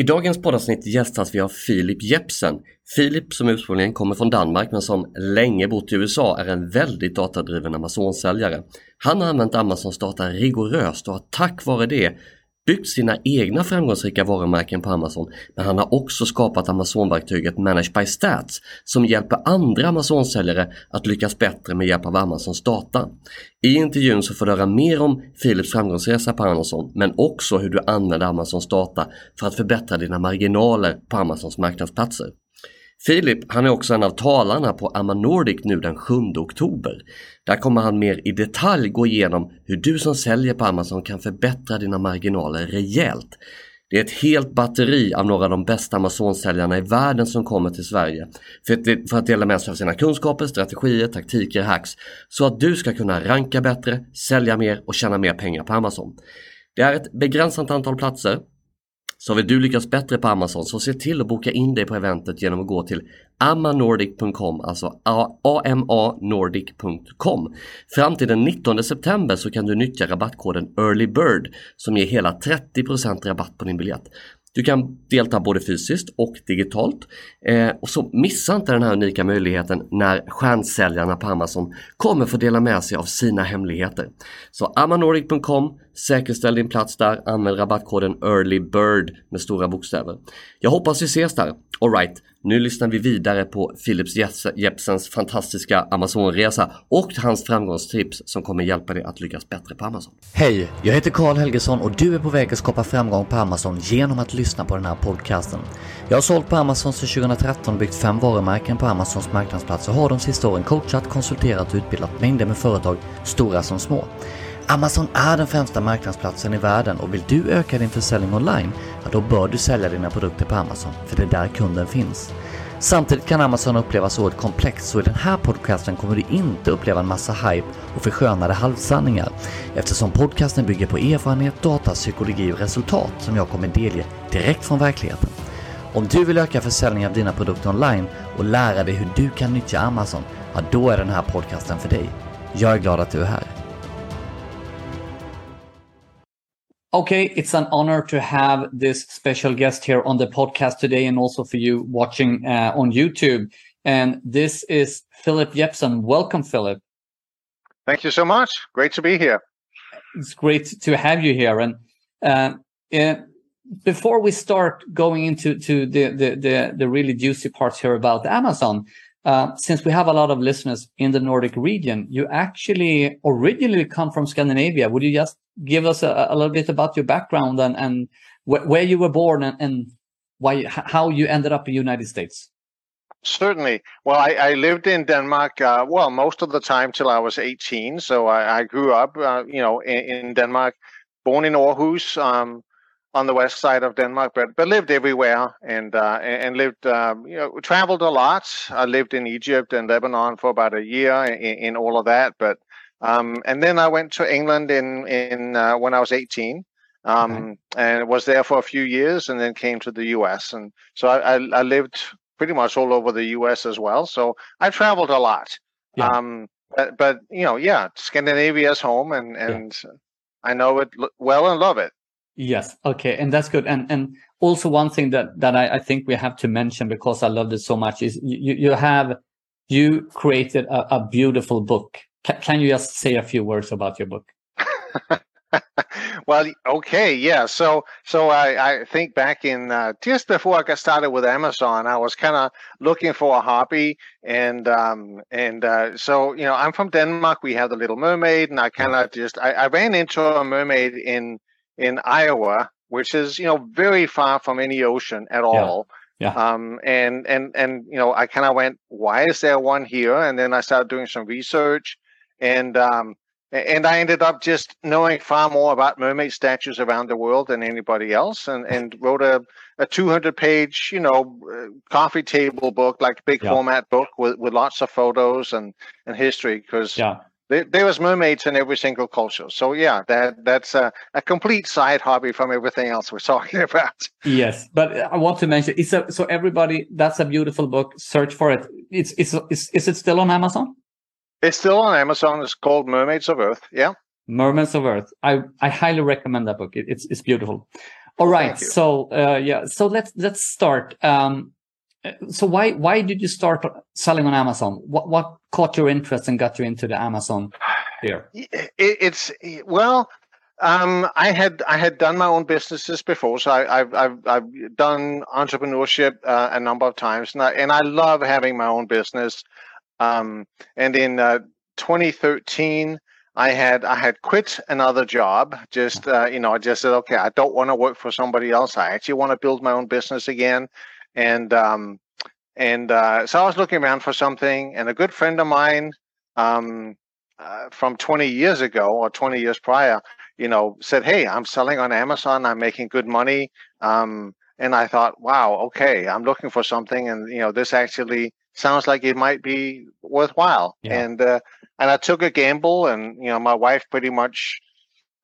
I dagens poddavsnitt gästas vi av Filip Jepsen. Filip som ursprungligen kommer från Danmark men som länge bott i USA är en väldigt datadriven Amazon-säljare. Han har använt Amazons data rigoröst och har tack vare det byggt sina egna framgångsrika varumärken på Amazon men han har också skapat Amazon-verktyget Managed by Stats som hjälper andra Amazon-säljare att lyckas bättre med hjälp av Amazons data. I intervjun så får du höra mer om Philips framgångsresa på Amazon men också hur du använder Amazons data för att förbättra dina marginaler på Amazons marknadsplatser. Filip, han är också en av talarna på Amma Nordic nu den 7 oktober. Där kommer han mer i detalj gå igenom hur du som säljer på Amazon kan förbättra dina marginaler rejält. Det är ett helt batteri av några av de bästa Amazon-säljarna i världen som kommer till Sverige för att, dela med sig av sina kunskaper, strategier, taktiker, hacks så att du ska kunna ranka bättre, sälja mer och tjäna mer pengar på Amazon. Det är ett begränsat antal platser så vill du lyckas bättre på Amazon så se till att boka in dig på eventet genom att gå till amanordic.com, alltså amanordic.com. Fram till den 19 september så kan du nyttja rabattkoden EARLYBIRD som ger hela 30% rabatt på din biljett. Du kan delta både fysiskt och digitalt. Eh, och så missa inte den här unika möjligheten när stjärnsäljarna på Amazon kommer få dela med sig av sina hemligheter. Så amanordic.com, säkerställ din plats där, använd rabattkoden EARLYBIRD med stora bokstäver. Jag hoppas vi ses där. Alright, nu lyssnar vi vidare på Philips Jepsens fantastiska Amazonresa och hans framgångstips som kommer hjälpa dig att lyckas bättre på Amazon. Hej, jag heter Karl Helgesson och du är på väg att skapa framgång på Amazon genom att lyssna på den här podcasten. Jag har sålt på Amazon sedan 2013 byggt fem varumärken på Amazons marknadsplats och har de sista åren coachat, konsulterat och utbildat mängder med företag, stora som små. Amazon är den främsta marknadsplatsen i världen och vill du öka din försäljning online, ja då bör du sälja dina produkter på Amazon, för det är där kunden finns. Samtidigt kan Amazon upplevas oerhört komplext så i den här podcasten kommer du inte uppleva en massa hype och förskönade halvsanningar eftersom podcasten bygger på erfarenhet, data, psykologi och resultat som jag kommer delge direkt från verkligheten. Om du vill öka försäljningen av dina produkter online och lära dig hur du kan nyttja Amazon, ja då är den här podcasten för dig. Jag är glad att du är här. Okay, it's an honor to have this special guest here on the podcast today and also for you watching uh, on YouTube. And this is Philip Jepsen. Welcome, Philip. Thank you so much. Great to be here. It's great to have you here. And uh, uh, before we start going into to the, the, the, the really juicy parts here about Amazon, uh, since we have a lot of listeners in the Nordic region, you actually originally come from Scandinavia. Would you just give us a, a little bit about your background and, and wh where you were born and, and why how you ended up in the United States? Certainly. Well, I, I lived in Denmark, uh, well, most of the time till I was 18. So I, I grew up, uh, you know, in, in, Denmark, born in Aarhus, um, on the west side of Denmark, but but lived everywhere and uh, and lived um, you know traveled a lot. I lived in Egypt and Lebanon for about a year in, in all of that, but um, and then I went to England in in uh, when I was 18. Um, okay. and was there for a few years and then came to the US. And so I, I, I, lived pretty much all over the US as well. So I traveled a lot. Yeah. Um, but, but, you know, yeah, Scandinavia is home and, and yeah. I know it well and love it. Yes. Okay. And that's good. And, and also one thing that, that I, I think we have to mention because I loved it so much is you, you have, you created a, a beautiful book. Can, you just say a few words about your book? well, okay, yeah. So, so I, I think back in uh, just before I got started with Amazon, I was kind of looking for a hobby, and um, and uh, so you know, I'm from Denmark. We have the Little Mermaid, and I kind of just I, I ran into a mermaid in in Iowa, which is you know very far from any ocean at all. Yeah. Um, and and and you know, I kind of went, why is there one here? And then I started doing some research, and um, and I ended up just knowing far more about mermaid statues around the world than anybody else, and and wrote a a 200 page, you know, uh, coffee table book, like big yeah. format book with with lots of photos and and history, because yeah there, was mermaids in every single culture. So yeah, that that's a, a, complete side hobby from everything else we're talking about. Yes, but I want to mention it's a, so everybody. That's a beautiful book. Search for it. It's it's is, is it still on Amazon? It's still on Amazon. It's called Mermaids of Earth. Yeah. Mermaids of Earth. I I highly recommend that book. It, it's it's beautiful. All right. So uh, yeah. So let's let's start. Um, so why why did you start selling on Amazon? What what caught your interest and got you into the Amazon here? It, it's well, um, I had I had done my own businesses before, so I, have I've I've done entrepreneurship uh, a number of times, and I, and I love having my own business. Um, and in uh, 2013, I had I had quit another job. Just uh, you know, I just said, okay, I don't want to work for somebody else. I actually want to build my own business again and um, and uh, so I was looking around for something, and a good friend of mine um, uh, from 20 years ago or 20 years prior, you know, said, "Hey, I'm selling on Amazon. I'm making good money." Um, and I thought, "Wow, okay, I'm looking for something, and you know, this actually sounds like it might be worthwhile." Yeah. And uh, and I took a gamble, and you know, my wife pretty much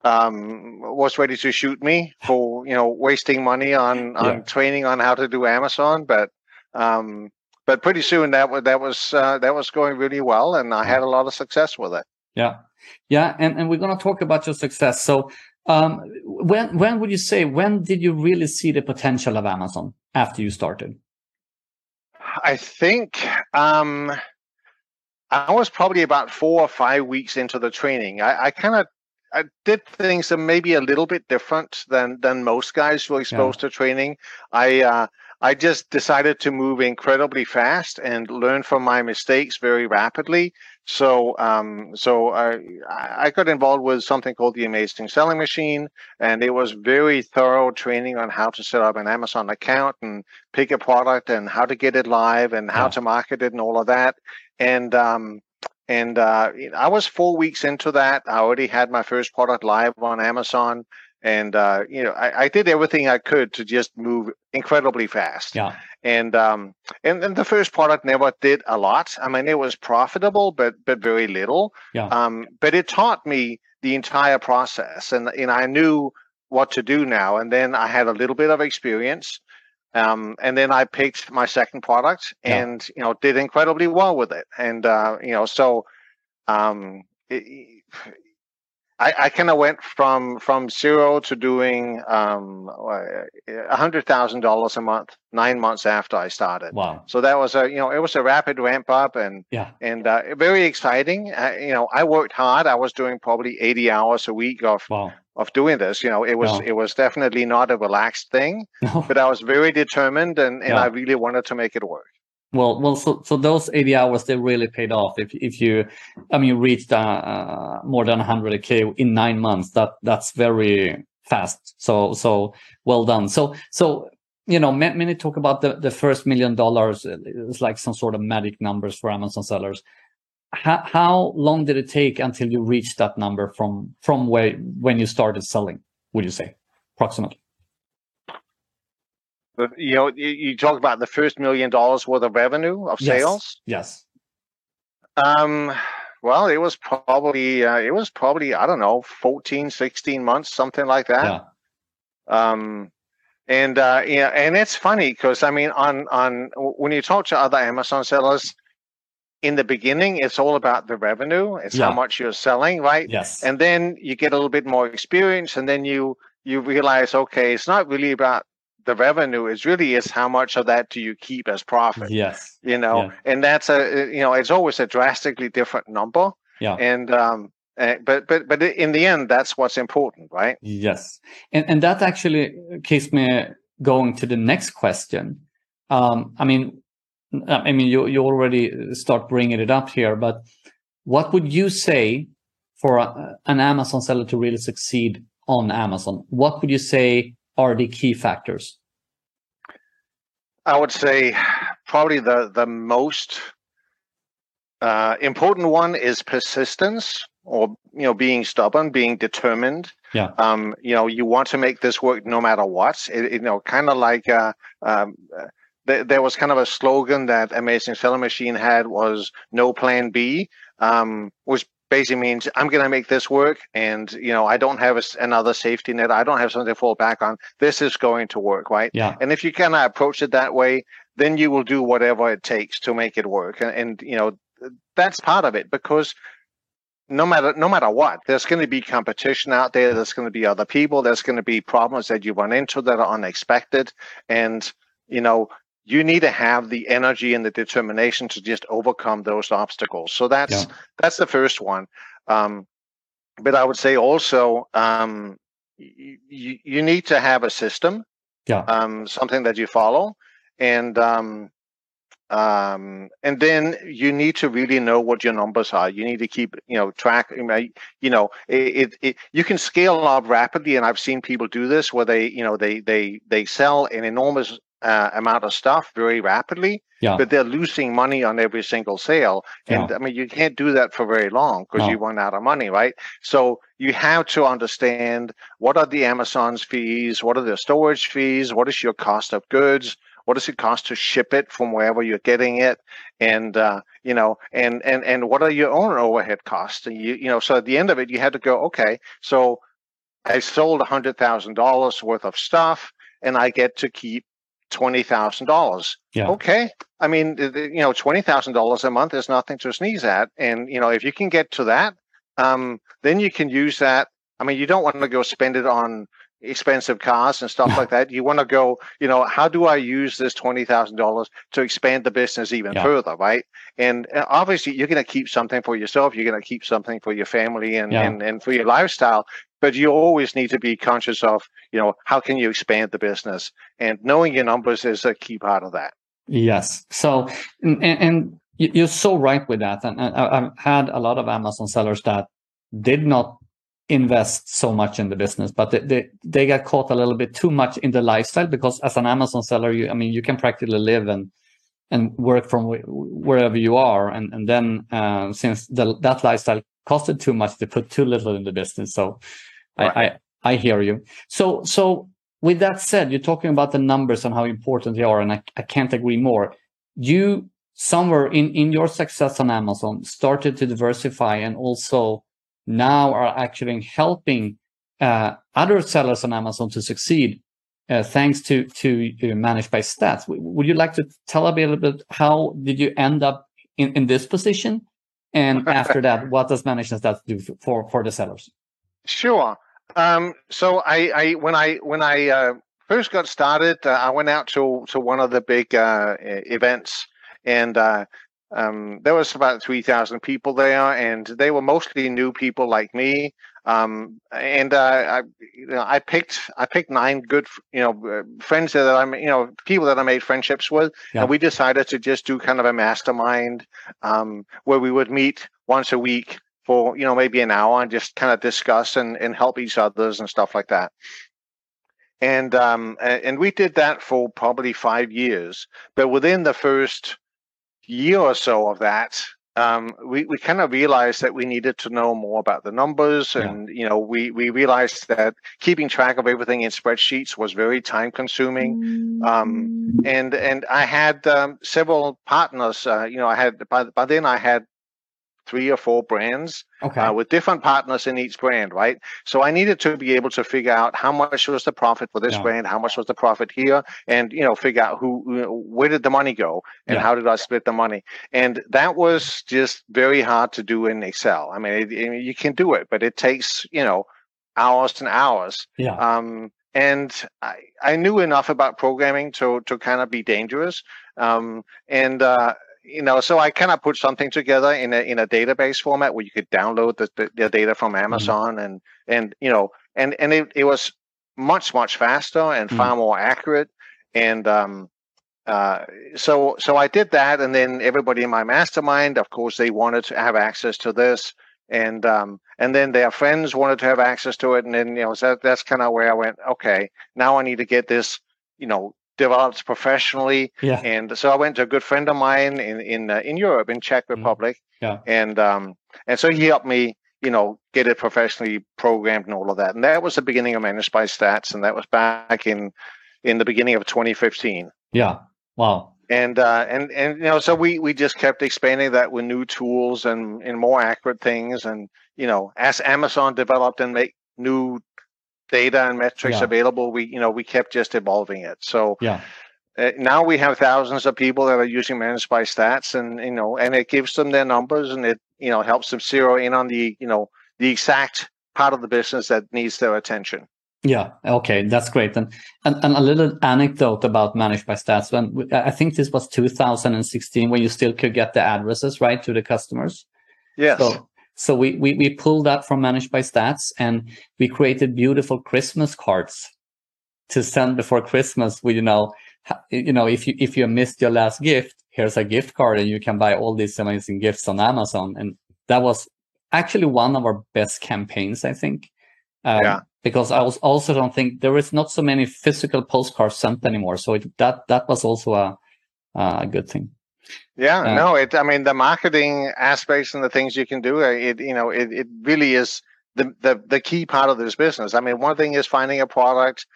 um, was ready to shoot me for you know wasting money on on yeah. training on how to do Amazon, but um, but pretty soon that was that was uh, that was going really well, and I had a lot of success with it. Yeah, yeah, and and we're gonna talk about your success. So, um, when when would you say when did you really see the potential of Amazon after you started? I think um, I was probably about four or five weeks into the training. I, I kind of I did things that maybe a little bit different than than most guys who are exposed yeah. to training. I uh, I just decided to move incredibly fast and learn from my mistakes very rapidly. So um, so I I got involved with something called the Amazing Selling Machine, and it was very thorough training on how to set up an Amazon account and pick a product and how to get it live and how yeah. to market it and all of that. And um, and uh, I was four weeks into that. I already had my first product live on Amazon, and uh, you know I, I, did everything I could to just move incredibly fast. Yeah. And um and, and the first product never did a lot. I mean, it was profitable, but but very little. Yeah. Um, but it taught me the entire process, and and I knew what to do now. And then I had a little bit of experience. Um, and then I picked my second product and, yeah. you know, did incredibly well with it. And, uh, you know, so, um, it, I, I kind of went from from zero to doing um, a hundred thousand dollars a month nine months after I started. Wow! So that was a you know it was a rapid ramp up and yeah and uh, very exciting. Uh, you know I worked hard. I was doing probably eighty hours a week of wow of doing this. You know, it was it was definitely not a relaxed thing, no. but I was very determined and, and yeah. I really wanted to make it work. Well, well, so so those eighty hours they really paid off. If if you, I mean, reached uh, uh, more than hundred k in nine months. That that's very fast. So so well done. So so you know, many talk about the the first million dollars. It's like some sort of magic numbers for Amazon sellers how, how long did it take until you reached that number from from where when you started selling would you say approximately you know you, talk about the first million dollars worth of revenue of yes. sales yes um well it was probably uh, it was probably i don't know 14 16 months something like that yeah. um and uh yeah and it's funny because i mean on on when you talk to other amazon sellers in the beginning, it's all about the revenue. It's yeah. how much you're selling, right? Yes. And then you get a little bit more experience, and then you you realize, okay, it's not really about the revenue. is really is how much of that do you keep as profit? Yes. You know, yeah. and that's a you know, it's always a drastically different number. Yeah. And um, uh, but but but in the end, that's what's important, right? Yes. And and that actually keeps me going to the next question. Um, I mean, I mean, you, you already start bringing it up here, but what would you say for a, an Amazon seller to really succeed on Amazon? What would you say are the key factors? I would say probably the the most uh, important one is persistence, or you know, being stubborn, being determined. Yeah. Um, you know, you want to make this work no matter what. It, you know, kind of like uh, um, there was kind of a slogan that Amazing Selling Machine had was no plan B, um, which basically means I'm going to make this work. And, you know, I don't have a, another safety net. I don't have something to fall back on. This is going to work, right? Yeah. And if you kind of approach it that way, then you will do whatever it takes to make it work. And, and you know, that's part of it because no matter no matter what, there's going to be competition out there. There's going to be other people. There's going to be problems that you run into that are unexpected, and you know you need to have the energy and the determination to just overcome those obstacles. So that's yeah. that's the first one. Um, but I would say also um, you, you need to have a system, yeah, um, something that you follow, and um, um, and then you need to really know what your numbers are. You need to keep, you know, track. You know, it, it, it, you can scale up rapidly, and I've seen people do this where they, you know, they they they sell an enormous uh, amount of stuff very rapidly, yeah. but they're losing money on every single sale. And yeah. I mean, you can't do that for very long because no. you run out of money, right? So you have to understand what are the Amazon's fees, what are the storage fees, what is your cost of goods, what does it cost to ship it from wherever you're getting it and uh, you know and and and what are your own overhead costs and you you know so at the end of it you had to go okay so i sold a hundred thousand dollars worth of stuff and i get to keep twenty thousand dollars yeah okay i mean you know twenty thousand dollars a month is nothing to sneeze at and you know if you can get to that um, then you can use that i mean you don't want to go spend it on expensive cars and stuff like that. You want to go, you know, how do I use this twenty thousand dollars to expand the business even yeah. further, right? And uh, obviously, you're going to keep something for yourself. You're going to keep something for your family and, yeah. and and for your lifestyle. But you always need to be conscious of, you know, how can you expand the business, and knowing your numbers is a key part of that. Yes. So, and, and you're so right with that. And I've had a lot of Amazon sellers that did not invest so much in the business, but they, they, they get caught a little bit too much in the lifestyle because as an Amazon seller, you, I mean, you can practically live and and work from wherever you are. And and then uh, since the, that lifestyle costed too much, they put too little in the business. So right. I, I I hear you. So so with that said, you're talking about the numbers and how important they are, and I, I can't agree more. You somewhere in in your success on Amazon started to diversify and also now are actually helping uh, other sellers on Amazon to succeed uh, thanks to to uh, ManageByStats. would you like to tell a little bit how did you end up in, in this position? And after that, what does managed stats do for for the sellers? Sure. Um, so I, I when I when I uh, first got started, uh, I went out to to one of the big uh, events and uh, um, there was about 3,000 people there, and they were mostly new people like me. Um, and uh, I, you know, I picked I picked nine good, you know, uh, friends that I'm, you know, people that I made friendships with, yeah. and we decided to just do kind of a mastermind um, where we would meet once a week for you know maybe an hour and just kind of discuss and, and help each others and stuff like that and um, and we did that for probably five years. But within the first year or so of that, um, we, we kind of realized that we needed to know more about the numbers and yeah. you know we, we realized that keeping track of everything in spreadsheets was very time consuming um, and and i had um, several partners uh, you know i had by, by then i had three or four brands okay. uh, with different partners in each brand, right? So I needed to be able to figure out how much was the profit for this yeah. brand, how much was the profit here, and you know figure out who, you know, where did the money go, and yeah. how did I split the money. And that was just very hard to do in Excel. I mean, it, it, you can do it, but it takes you know hours and hours. Yeah. Um, and I, I knew enough about programming to to kind of be dangerous. Um, and uh, you know, so I kind of put something together in a in a database format where you could download the, the, the data from mm-hmm. Amazon mm-hmm. and and you know and and it, it was much much faster and mm-hmm. far more accurate and um uh so so I did that and then everybody in my mastermind of course they wanted to have access to this and um and then their friends wanted to have access to it and then you know so that's kind of where I went okay now I need to get this you know developed professionally. Yeah. And so I went to a good friend of mine in in uh, in Europe, in Czech mm-hmm. Republic. Yeah. And um and so he helped me, you know, get it professionally programmed and all of that. And that was the beginning of ManageByStats, and that was back in in the beginning of 2015. Yeah. Wow. And uh, and and you know, so we we just kept expanding that with new tools and and more accurate things, and you know, as Amazon developed and make new data and metrics yeah. available, we you know we kept just evolving it. So yeah. Uh, now we have thousands of people that are using ManageByStats and you know and it gives them their numbers and it you know helps them zero in on the you know the exact part of the business that needs their attention. Yeah. Okay. That's great. And, and, and a little anecdote about ManageByStats. When I think this was 2016 when you still could get the addresses right to the customers. Yes. So, so we, we, we pulled that from ManageByStats and we created beautiful Christmas cards to send before Christmas We, you know, you know, if you, if you missed your last gift, here's a gift card and you can buy all these amazing gifts on Amazon. And that was actually one of our best campaigns, I think. Um, yeah. Because I was also don't think there is not so many physical postcards sent anymore. So it, that, that was also a, a good thing. Yeah, uh, no, it. I mean, the marketing aspects and the things you can do. Uh, it, you know, it, it really is the, the the key part of this business. I mean, one thing is finding a product,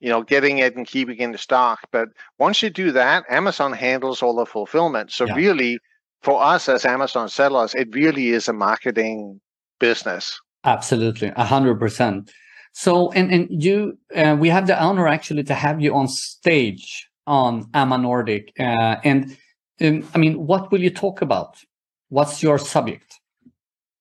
you know, getting it and keeping it in stock. But once you do that, Amazon handles all the fulfillment. So yeah. really, for us as Amazon sellers, it really is a marketing business. Absolutely, a hundred percent. So, and and you, uh, we have the honor actually to have you on stage on amaNordic, uh, and um, I mean, what will you talk about? What's your subject?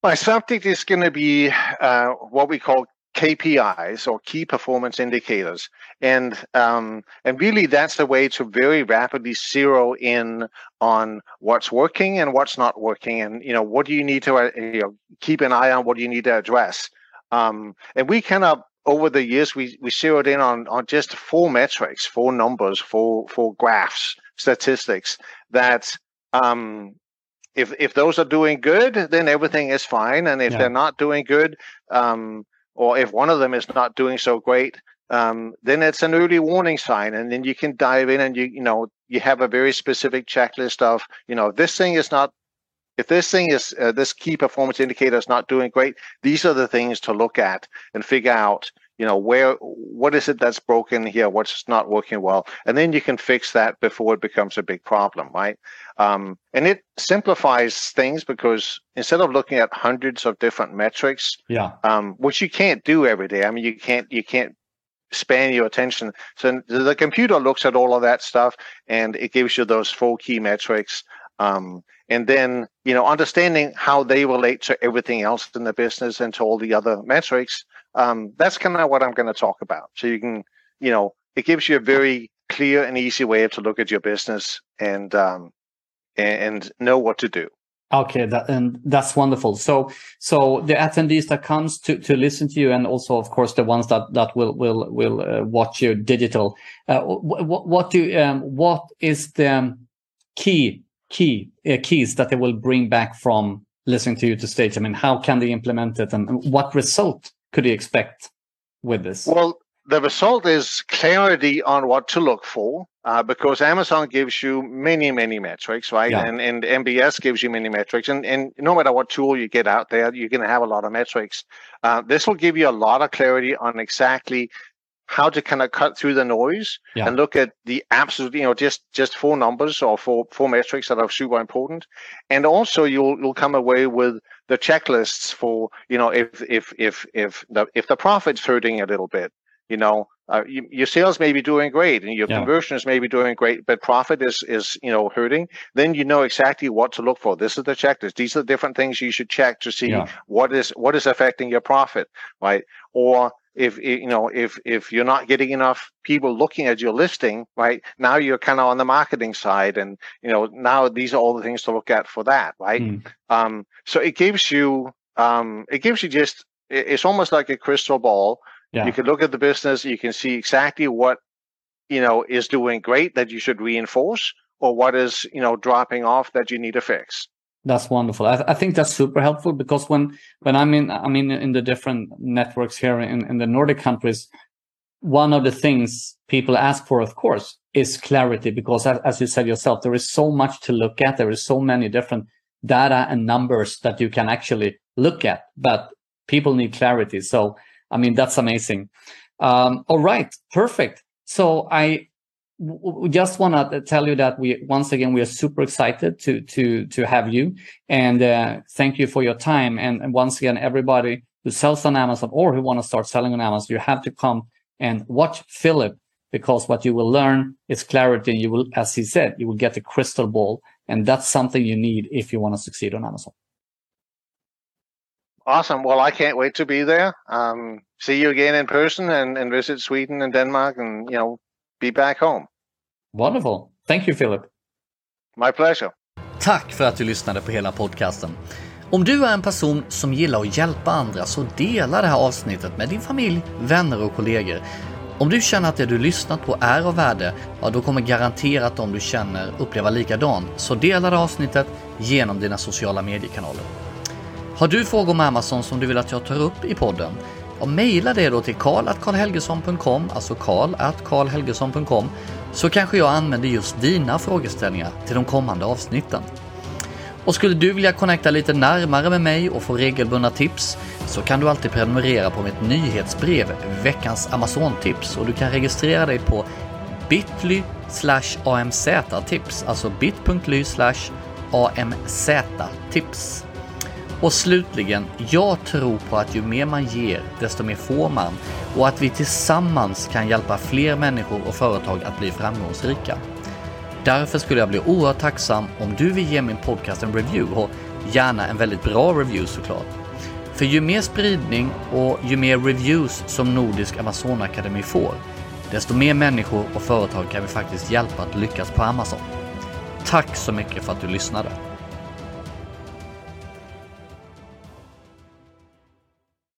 My subject is going to be uh, what we call KPIs or key performance indicators, and um, and really that's the way to very rapidly zero in on what's working and what's not working, and you know what do you need to uh, you know, keep an eye on, what do you need to address, um, and we kind of over the years we we zeroed in on on just four metrics, four numbers, four four graphs, statistics that um, if if those are doing good, then everything is fine, and if yeah. they're not doing good, um, or if one of them is not doing so great, um, then it's an early warning sign, and then you can dive in and you you know you have a very specific checklist of you know this thing is not if this thing is uh, this key performance indicator is not doing great these are the things to look at and figure out you know where what is it that's broken here? What's not working well? And then you can fix that before it becomes a big problem right? Um, and it simplifies things because instead of looking at hundreds of different metrics yeah. um, which you can't do every day i mean you can't you can't span your attention. So the computer looks at all of that stuff and it gives you those four key metrics um, and then you know understanding how they relate to everything else in the business and to all the other metrics um, that's kind of what i'm going to talk about. So you can you know it gives you a very clear and easy way to look at your business and um, and, know what to do. Okay that, and that's wonderful. So so the attendees that comes to to listen to you and also of course the ones that that will will will uh, watch you digital uh, what, what do um, what is the key key uh, keys that they will bring back from listening to you to stage? I mean, how can they implement it, and what result could you expect with this? Well, the result is clarity on what to look for uh, because Amazon gives you many, many metrics, right? Yeah. And, and MBS gives you many metrics. And, and no matter what tool you get out there, you're going to have a lot of metrics. Uh, this will give you a lot of clarity on exactly how to kind of cut through the noise yeah. and look at the absolute, you know, just just four numbers or four four metrics that are super important, and also you'll you'll come away with the checklists for you know if if if if the if the profit's hurting a little bit, you know, uh, you, your sales may be doing great and your yeah. conversion is maybe doing great, but profit is is you know hurting. Then you know exactly what to look for. This is the checklist. These are the different things you should check to see yeah. what is what is affecting your profit, right? Or if you know if if you're not getting enough people looking at your listing right now you're kind of on the marketing side and you know now these are all the things to look at for that right mm. um, so it gives you um, it gives you just it's almost like a crystal ball yeah. you can look at the business you can see exactly what you know is doing great that you should reinforce or what is you know dropping off that you need to fix that's wonderful. I, th- I, think that's super helpful because when when I'm in I mean in the different networks here in, in the Nordic countries, one of the things people ask for, of course, is clarity because as you said yourself, there is so much to look at. There is so many different data and numbers that you can actually look at, but people need clarity. So I mean that's amazing. Um, all right, perfect. So I we just want to tell you that we once again we are super excited to to to have you. And uh, thank you for your time. And, and, once again everybody who sells on amazon or who want to start selling on amazon you have to come and watch philip because what you will learn is clarity. And you will as he said you will get a crystal ball. And that's something you need if you want to succeed on amazon. Awesome. Well, I can't wait to be there. Um, see you again in person and, and visit Sweden and Denmark and, you know, be back home. Wonderful. Thank you, Philip. My pleasure. Tack för att du lyssnade på hela podcasten. Om du är en person som gillar att hjälpa andra så dela det här avsnittet med din familj, vänner och kollegor. Om du känner att det du lyssnat på är av värde, ja då kommer garanterat de du känner uppleva likadant. Så dela det avsnittet genom dina sociala mediekanaler. Har du frågor om Amazon som du vill att jag tar upp i podden? Och mejla det då till karl.karlhelgesson.com, alltså karl.karlhelgesson.com, så kanske jag använder just dina frågeställningar till de kommande avsnitten. Och skulle du vilja connecta lite närmare med mig och få regelbundna tips så kan du alltid prenumerera på mitt nyhetsbrev Veckans Amazon-tips och du kan registrera dig på bit.ly amz-tips, alltså bit.ly amz-tips. Och slutligen, jag tror på att ju mer man ger, desto mer får man och att vi tillsammans kan hjälpa fler människor och företag att bli framgångsrika. Därför skulle jag bli oerhört tacksam om du vill ge min podcast en review och gärna en väldigt bra review såklart. För ju mer spridning och ju mer reviews som Nordisk Amazonakademi får, desto mer människor och företag kan vi faktiskt hjälpa att lyckas på Amazon. Tack så mycket för att du lyssnade!